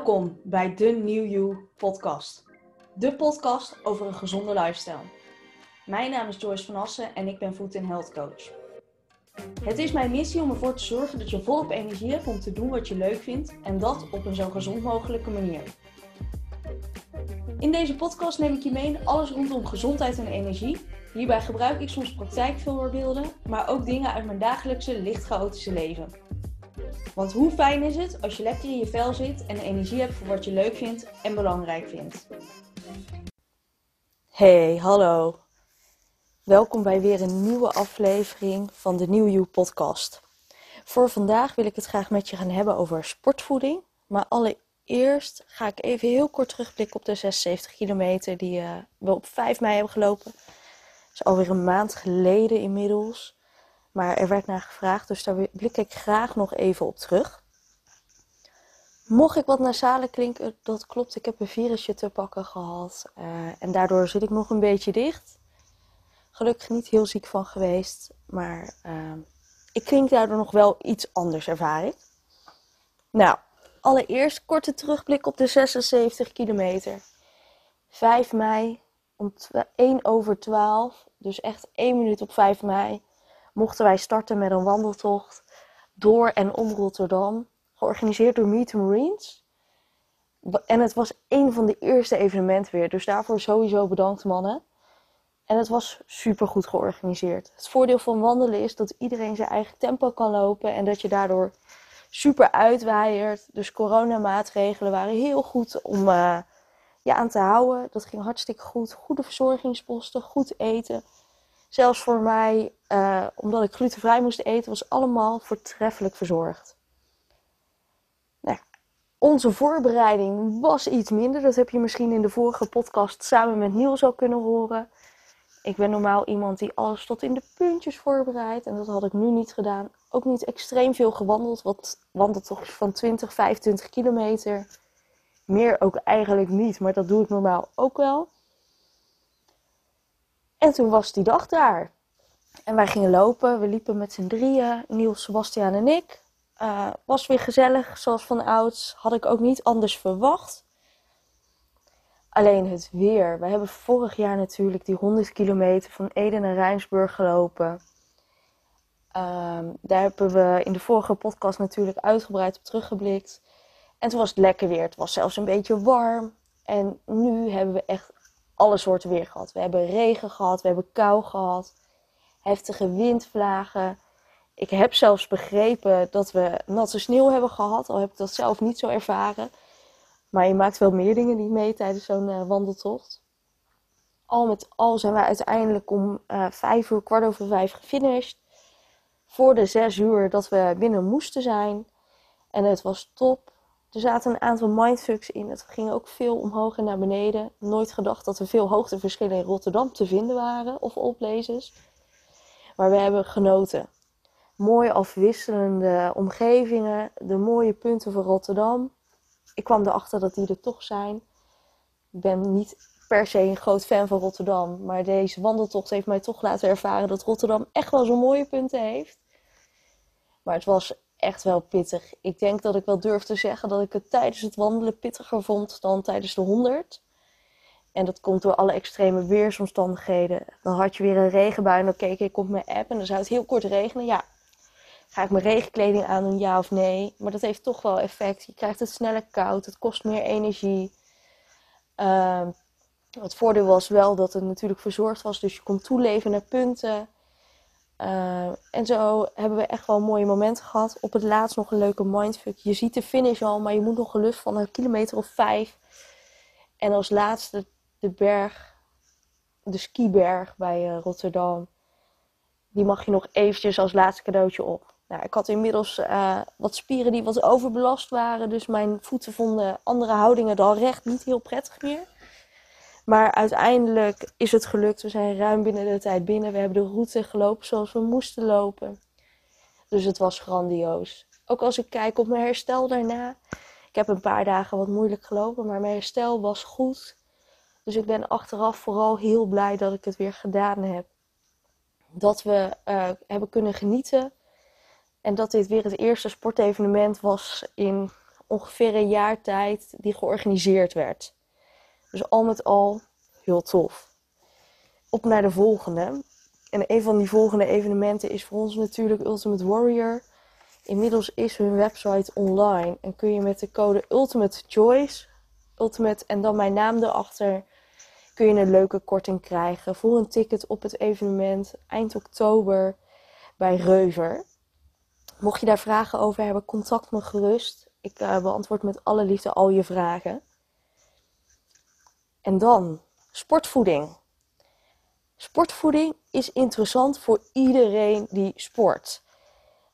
Welkom bij de New You podcast. De podcast over een gezonde lifestyle. Mijn naam is Joyce van Assen en ik ben Food Health Coach. Het is mijn missie om ervoor te zorgen dat je volop energie hebt om te doen wat je leuk vindt en dat op een zo gezond mogelijke manier. In deze podcast neem ik je mee in alles rondom gezondheid en energie. Hierbij gebruik ik soms praktijkvoorbeelden, maar ook dingen uit mijn dagelijkse licht chaotische leven. Want hoe fijn is het als je lekker in je vel zit en energie hebt voor wat je leuk vindt en belangrijk vindt. Hey, hallo. Welkom bij weer een nieuwe aflevering van de New You podcast. Voor vandaag wil ik het graag met je gaan hebben over sportvoeding. Maar allereerst ga ik even heel kort terugblikken op de 76 kilometer die uh, we op 5 mei hebben gelopen. Dat is alweer een maand geleden inmiddels. Maar er werd naar gevraagd, dus daar blik ik graag nog even op terug. Mocht ik wat nasale klinken, dat klopt. Ik heb een virusje te pakken gehad. Uh, en daardoor zit ik nog een beetje dicht. Gelukkig niet heel ziek van geweest. Maar uh, ik klink daardoor nog wel iets anders, ervaar ik. Nou, allereerst korte terugblik op de 76 kilometer. 5 mei om 1 over 12. Dus echt 1 minuut op 5 mei mochten wij starten met een wandeltocht door en om Rotterdam, georganiseerd door Meet the Marines. En het was een van de eerste evenementen weer, dus daarvoor sowieso bedankt mannen. En het was super goed georganiseerd. Het voordeel van wandelen is dat iedereen zijn eigen tempo kan lopen en dat je daardoor super uitwaaiert. Dus coronamaatregelen waren heel goed om uh, je aan te houden. Dat ging hartstikke goed. Goede verzorgingsposten, goed eten. Zelfs voor mij, uh, omdat ik glutenvrij moest eten, was allemaal voortreffelijk verzorgd. Nou, onze voorbereiding was iets minder. Dat heb je misschien in de vorige podcast samen met Niels al kunnen horen. Ik ben normaal iemand die alles tot in de puntjes voorbereidt. En dat had ik nu niet gedaan. Ook niet extreem veel gewandeld. Wat wandelt toch van 20, 25 kilometer. Meer ook eigenlijk niet. Maar dat doe ik normaal ook wel. En toen was die dag daar. En wij gingen lopen. We liepen met z'n drieën. Niels, Sebastiaan en ik. Uh, was weer gezellig, zoals van ouds. Had ik ook niet anders verwacht. Alleen het weer. We hebben vorig jaar natuurlijk die 100 kilometer van Ede naar Rijnsburg gelopen. Um, daar hebben we in de vorige podcast natuurlijk uitgebreid op teruggeblikt. En toen was het lekker weer. Het was zelfs een beetje warm. En nu hebben we echt alle soorten weer gehad. We hebben regen gehad, we hebben kou gehad, heftige windvlagen. Ik heb zelfs begrepen dat we natte sneeuw hebben gehad, al heb ik dat zelf niet zo ervaren. Maar je maakt wel meer dingen niet mee tijdens zo'n uh, wandeltocht. Al met al zijn we uiteindelijk om uh, vijf uur, kwart over vijf gefinished. Voor de zes uur dat we binnen moesten zijn. En het was top. Er zaten een aantal mindfucks in. Het ging ook veel omhoog en naar beneden. Nooit gedacht dat er veel hoogteverschillen in Rotterdam te vinden waren of oplezers. Maar we hebben genoten. Mooi afwisselende omgevingen, de mooie punten van Rotterdam. Ik kwam erachter dat die er toch zijn. Ik ben niet per se een groot fan van Rotterdam, maar deze wandeltocht heeft mij toch laten ervaren dat Rotterdam echt wel zo'n mooie punten heeft. Maar het was echt wel pittig. Ik denk dat ik wel durf te zeggen dat ik het tijdens het wandelen pittiger vond dan tijdens de 100. En dat komt door alle extreme weersomstandigheden. Dan had je weer een regenbui en dan keek ik op mijn app en dan zou het heel kort regenen. Ja, ga ik mijn regenkleding aandoen, ja of nee? Maar dat heeft toch wel effect. Je krijgt het sneller koud, het kost meer energie. Uh, het voordeel was wel dat het natuurlijk verzorgd was, dus je kon toeleven naar punten. Uh, en zo hebben we echt wel mooie momenten gehad. Op het laatst nog een leuke mindfuck. Je ziet de finish al, maar je moet nog een lucht van een kilometer of vijf. En als laatste de berg, de skiberg bij uh, Rotterdam. Die mag je nog eventjes als laatste cadeautje op. Nou, ik had inmiddels uh, wat spieren die wat overbelast waren. Dus mijn voeten vonden andere houdingen dan recht niet heel prettig meer. Maar uiteindelijk is het gelukt. We zijn ruim binnen de tijd binnen. We hebben de route gelopen zoals we moesten lopen. Dus het was grandioos. Ook als ik kijk op mijn herstel daarna. Ik heb een paar dagen wat moeilijk gelopen, maar mijn herstel was goed. Dus ik ben achteraf vooral heel blij dat ik het weer gedaan heb. Dat we uh, hebben kunnen genieten. En dat dit weer het eerste sportevenement was in ongeveer een jaar tijd die georganiseerd werd. Dus al met al heel tof. Op naar de volgende. En een van die volgende evenementen is voor ons natuurlijk Ultimate Warrior. Inmiddels is hun website online en kun je met de code Ultimate Choice, Ultimate en dan mijn naam erachter, kun je een leuke korting krijgen voor een ticket op het evenement eind oktober bij Reuver. Mocht je daar vragen over hebben, contact me gerust. Ik uh, beantwoord met alle liefde al je vragen. En dan sportvoeding. Sportvoeding is interessant voor iedereen die sport.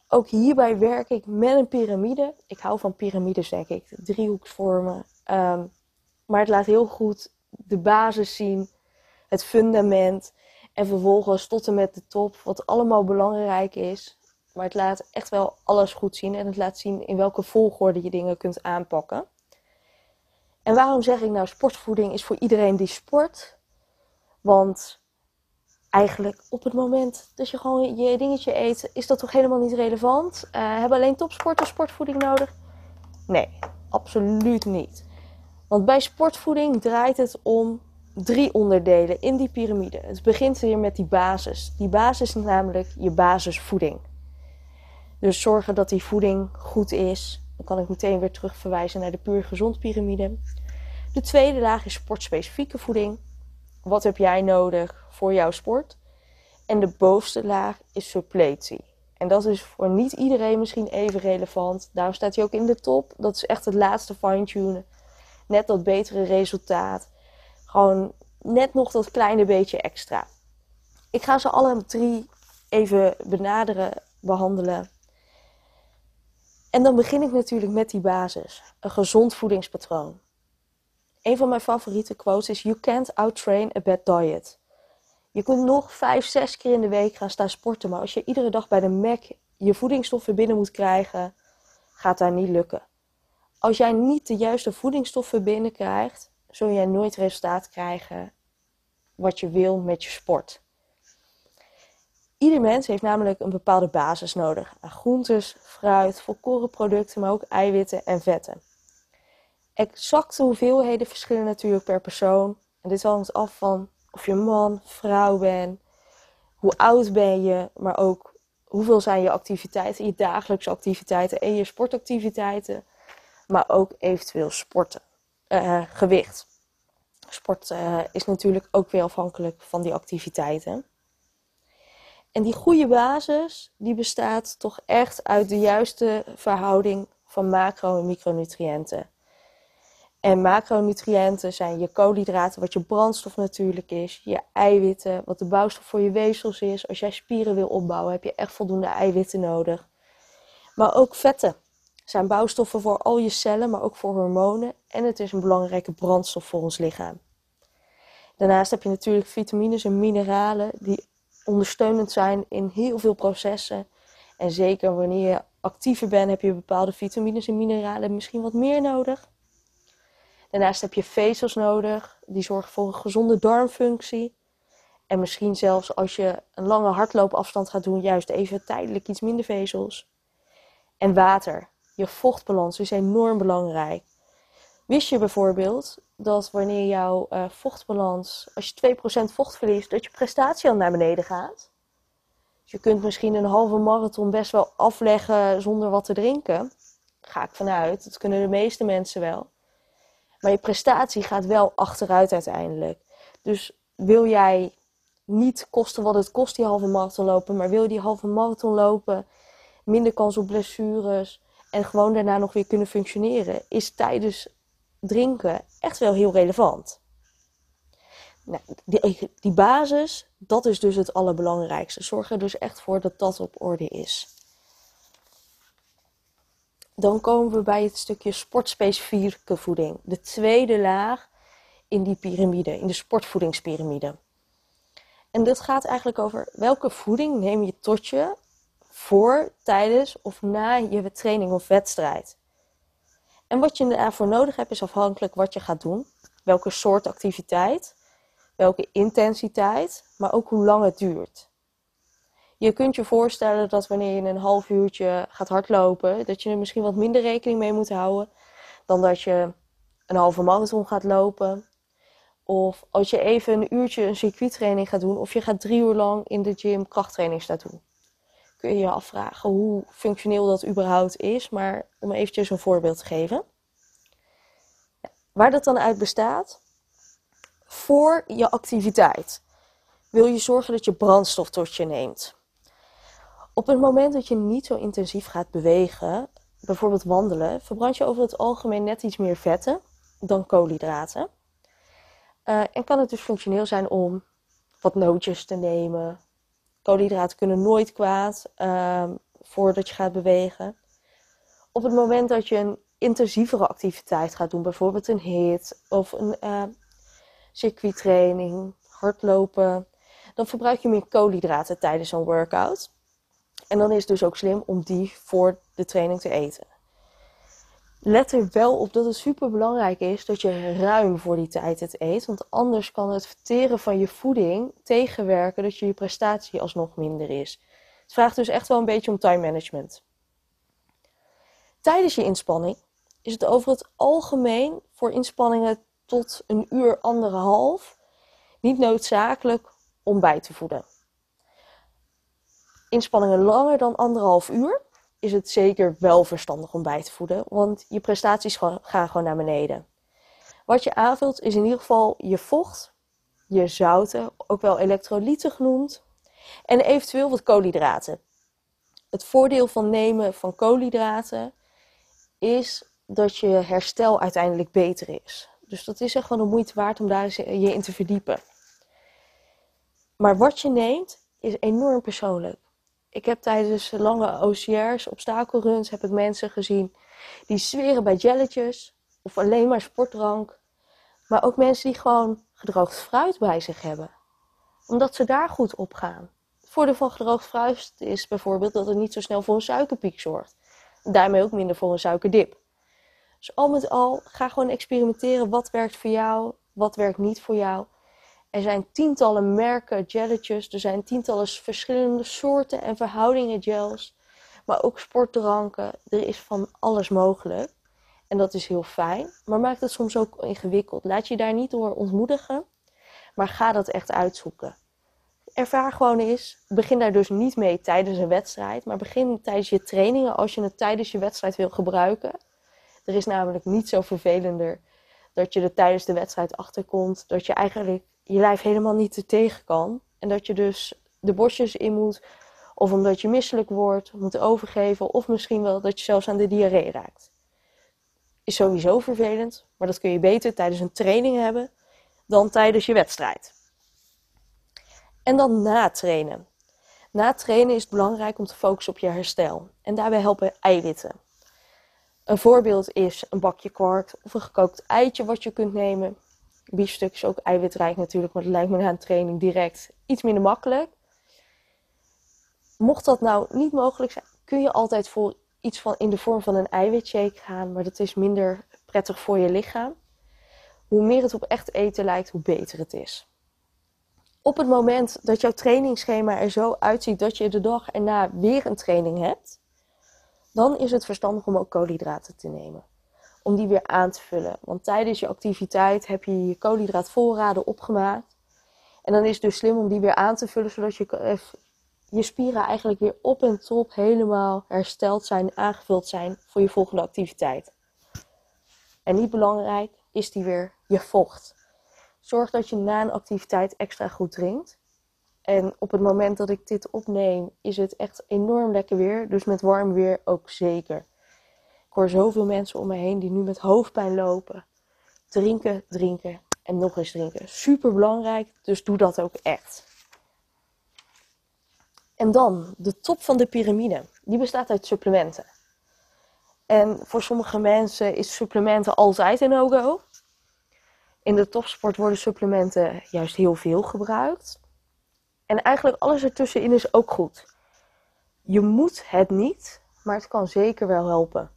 Ook hierbij werk ik met een piramide. Ik hou van piramides, denk ik. Driehoeksvormen. Um, maar het laat heel goed de basis zien, het fundament. En vervolgens tot en met de top, wat allemaal belangrijk is. Maar het laat echt wel alles goed zien. En het laat zien in welke volgorde je dingen kunt aanpakken. En waarom zeg ik nou sportvoeding is voor iedereen die sport? Want eigenlijk op het moment dat je gewoon je dingetje eet, is dat toch helemaal niet relevant? Uh, hebben alleen topsporters sportvoeding nodig? Nee, absoluut niet. Want bij sportvoeding draait het om drie onderdelen in die piramide. Het begint weer met die basis. Die basis is namelijk je basisvoeding. Dus zorgen dat die voeding goed is. Dan kan ik meteen weer terug verwijzen naar de puur gezond piramide. De tweede laag is sportspecifieke voeding. Wat heb jij nodig voor jouw sport? En de bovenste laag is suppletie. En dat is voor niet iedereen misschien even relevant. Daarom staat hij ook in de top. Dat is echt het laatste fine-tunen. Net dat betere resultaat. Gewoon net nog dat kleine beetje extra. Ik ga ze alle drie even benaderen, behandelen. En dan begin ik natuurlijk met die basis. Een gezond voedingspatroon. Een van mijn favoriete quotes is: You can't outtrain a bad diet. Je kunt nog vijf, zes keer in de week gaan staan sporten, maar als je iedere dag bij de Mac je voedingsstoffen binnen moet krijgen, gaat dat niet lukken. Als jij niet de juiste voedingsstoffen binnenkrijgt, zul jij nooit resultaat krijgen wat je wil met je sport. Ieder mens heeft namelijk een bepaalde basis nodig groentes, fruit, volkorenproducten, maar ook eiwitten en vetten. Exacte hoeveelheden verschillen natuurlijk per persoon. En dit hangt af van of je man, vrouw bent, hoe oud ben je, maar ook hoeveel zijn je activiteiten, je dagelijkse activiteiten en je sportactiviteiten, maar ook eventueel sporten, uh, gewicht. Sport uh, is natuurlijk ook weer afhankelijk van die activiteiten. En die goede basis, die bestaat toch echt uit de juiste verhouding van macro- en micronutriënten. En macronutriënten zijn je koolhydraten, wat je brandstof natuurlijk is. Je eiwitten, wat de bouwstof voor je weefsels is. Als jij spieren wil opbouwen, heb je echt voldoende eiwitten nodig. Maar ook vetten zijn bouwstoffen voor al je cellen, maar ook voor hormonen. En het is een belangrijke brandstof voor ons lichaam. Daarnaast heb je natuurlijk vitamines en mineralen die ondersteunend zijn in heel veel processen. En zeker wanneer je actiever bent, heb je bepaalde vitamines en mineralen misschien wat meer nodig. Daarnaast heb je vezels nodig, die zorgen voor een gezonde darmfunctie. En misschien zelfs als je een lange hardloopafstand gaat doen, juist even tijdelijk iets minder vezels. En water, je vochtbalans is enorm belangrijk. Wist je bijvoorbeeld dat wanneer jouw uh, vochtbalans, als je 2% vocht verliest, dat je prestatie al naar beneden gaat? Dus je kunt misschien een halve marathon best wel afleggen zonder wat te drinken. Ga ik vanuit. Dat kunnen de meeste mensen wel. Maar je prestatie gaat wel achteruit uiteindelijk. Dus wil jij niet kosten wat het kost die halve marathon lopen, maar wil je die halve marathon lopen, minder kans op blessures en gewoon daarna nog weer kunnen functioneren, is tijdens drinken echt wel heel relevant. Nou, die, die basis, dat is dus het allerbelangrijkste. Zorg er dus echt voor dat dat op orde is dan komen we bij het stukje sportspecifieke voeding. De tweede laag in die piramide, in de sportvoedingspyramide. En dit gaat eigenlijk over welke voeding neem je tot je voor, tijdens of na je training of wedstrijd. En wat je daarvoor nodig hebt is afhankelijk wat je gaat doen, welke soort activiteit, welke intensiteit, maar ook hoe lang het duurt. Je kunt je voorstellen dat wanneer je een half uurtje gaat hardlopen, dat je er misschien wat minder rekening mee moet houden dan dat je een halve marathon gaat lopen. Of als je even een uurtje een circuittraining gaat doen. Of je gaat drie uur lang in de gym krachttraining staan doen. Kun je je afvragen hoe functioneel dat überhaupt is. Maar om eventjes een voorbeeld te geven. Waar dat dan uit bestaat? Voor je activiteit wil je zorgen dat je brandstof tot je neemt. Op het moment dat je niet zo intensief gaat bewegen, bijvoorbeeld wandelen, verbrand je over het algemeen net iets meer vetten dan koolhydraten. Uh, en kan het dus functioneel zijn om wat nootjes te nemen. Koolhydraten kunnen nooit kwaad uh, voordat je gaat bewegen. Op het moment dat je een intensievere activiteit gaat doen, bijvoorbeeld een hit of een uh, circuittraining, hardlopen, dan verbruik je meer koolhydraten tijdens een workout. En dan is het dus ook slim om die voor de training te eten. Let er wel op dat het super belangrijk is dat je ruim voor die tijd het eet. Want anders kan het verteren van je voeding tegenwerken dat je je prestatie alsnog minder is. Het vraagt dus echt wel een beetje om time management. Tijdens je inspanning is het over het algemeen voor inspanningen tot een uur, anderhalf niet noodzakelijk om bij te voeden. Inspanningen langer dan anderhalf uur is het zeker wel verstandig om bij te voeden, want je prestaties gaan gewoon naar beneden. Wat je aanvult is in ieder geval je vocht, je zouten, ook wel elektrolyten genoemd, en eventueel wat koolhydraten. Het voordeel van nemen van koolhydraten is dat je herstel uiteindelijk beter is. Dus dat is echt wel de moeite waard om daar je in te verdiepen. Maar wat je neemt is enorm persoonlijk. Ik heb tijdens lange OCR's, obstakelruns, heb ik mensen gezien die zweren bij jelletjes of alleen maar sportdrank. Maar ook mensen die gewoon gedroogd fruit bij zich hebben. Omdat ze daar goed op gaan. Het voordeel van gedroogd fruit is bijvoorbeeld dat het niet zo snel voor een suikerpiek zorgt. daarmee ook minder voor een suikerdip. Dus al met al, ga gewoon experimenteren. Wat werkt voor jou, wat werkt niet voor jou. Er zijn tientallen merken gelletjes. Er zijn tientallen verschillende soorten en verhoudingen gels. Maar ook sportdranken. Er is van alles mogelijk. En dat is heel fijn. Maar maakt het soms ook ingewikkeld. Laat je daar niet door ontmoedigen. Maar ga dat echt uitzoeken. Ervaar gewoon eens. Begin daar dus niet mee tijdens een wedstrijd. Maar begin tijdens je trainingen als je het tijdens je wedstrijd wil gebruiken. Er is namelijk niet zo vervelender dat je er tijdens de wedstrijd achterkomt. Dat je eigenlijk je lijf helemaal niet te tegen kan. En dat je dus de bosjes in moet. Of omdat je misselijk wordt, moet overgeven. Of misschien wel dat je zelfs aan de diarree raakt. Is sowieso vervelend. Maar dat kun je beter tijdens een training hebben dan tijdens je wedstrijd. En dan na trainen. Na trainen is het belangrijk om te focussen op je herstel. En daarbij helpen eiwitten. Een voorbeeld is een bakje kwark of een gekookt eitje wat je kunt nemen biefstuk is ook eiwitrijk natuurlijk, maar dat lijkt me na een training direct iets minder makkelijk. Mocht dat nou niet mogelijk zijn, kun je altijd voor iets van in de vorm van een eiwitshake gaan, maar dat is minder prettig voor je lichaam. Hoe meer het op echt eten lijkt, hoe beter het is. Op het moment dat jouw trainingsschema er zo uitziet dat je de dag erna weer een training hebt, dan is het verstandig om ook koolhydraten te nemen om die weer aan te vullen. Want tijdens je activiteit heb je je koolhydraatvoorraden opgemaakt. En dan is het dus slim om die weer aan te vullen, zodat je, eh, je spieren eigenlijk weer op en top helemaal hersteld zijn, aangevuld zijn voor je volgende activiteit. En niet belangrijk is die weer je vocht. Zorg dat je na een activiteit extra goed drinkt. En op het moment dat ik dit opneem, is het echt enorm lekker weer. Dus met warm weer ook zeker hoor zoveel mensen om me heen die nu met hoofdpijn lopen. Drinken, drinken en nog eens drinken. Super belangrijk, dus doe dat ook echt. En dan de top van de piramide. Die bestaat uit supplementen. En voor sommige mensen is supplementen altijd een no-go. In de topsport worden supplementen juist heel veel gebruikt. En eigenlijk alles ertussenin is ook goed. Je moet het niet, maar het kan zeker wel helpen.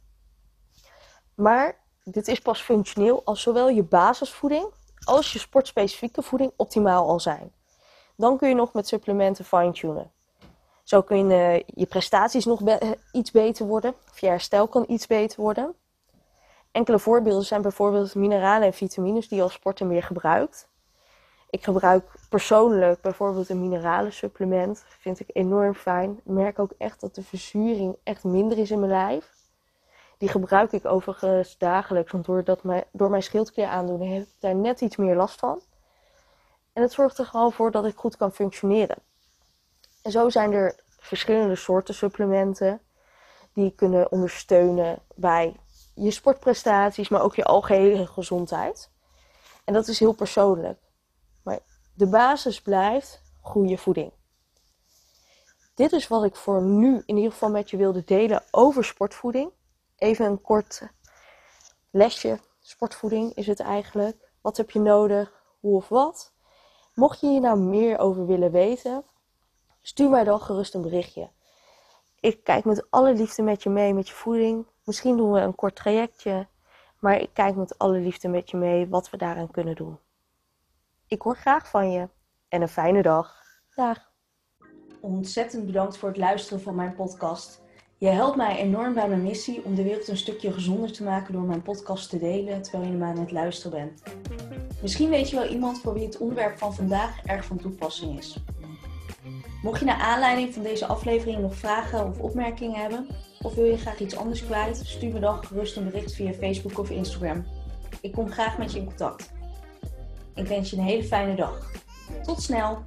Maar dit is pas functioneel als zowel je basisvoeding als je sportspecifieke voeding optimaal al zijn. Dan kun je nog met supplementen fine-tunen. Zo kun je, je prestaties nog iets beter worden, of je herstel kan iets beter worden. Enkele voorbeelden zijn bijvoorbeeld mineralen en vitamines die je als sporter meer gebruikt. Ik gebruik persoonlijk bijvoorbeeld een mineralensupplement. Vind ik enorm fijn. Ik merk ook echt dat de verzuring echt minder is in mijn lijf. Die gebruik ik overigens dagelijks, want doordat mijn, door mijn schildklier aandoen heb ik daar net iets meer last van. En het zorgt er gewoon voor dat ik goed kan functioneren. En zo zijn er verschillende soorten supplementen die kunnen ondersteunen bij je sportprestaties, maar ook je algehele gezondheid. En dat is heel persoonlijk. Maar de basis blijft goede voeding. Dit is wat ik voor nu in ieder geval met je wilde delen over sportvoeding. Even een kort lesje sportvoeding is het eigenlijk. Wat heb je nodig? Hoe of wat? Mocht je hier nou meer over willen weten, stuur mij dan gerust een berichtje. Ik kijk met alle liefde met je mee met je voeding. Misschien doen we een kort trajectje, maar ik kijk met alle liefde met je mee wat we daaraan kunnen doen. Ik hoor graag van je en een fijne dag. Dag. Ontzettend bedankt voor het luisteren van mijn podcast. Je helpt mij enorm bij mijn missie om de wereld een stukje gezonder te maken door mijn podcast te delen terwijl je hem aan het luisteren bent. Misschien weet je wel iemand voor wie het onderwerp van vandaag erg van toepassing is. Mocht je naar aanleiding van deze aflevering nog vragen of opmerkingen hebben, of wil je graag iets anders kwijt, stuur me dan gerust een bericht via Facebook of Instagram. Ik kom graag met je in contact. Ik wens je een hele fijne dag. Tot snel!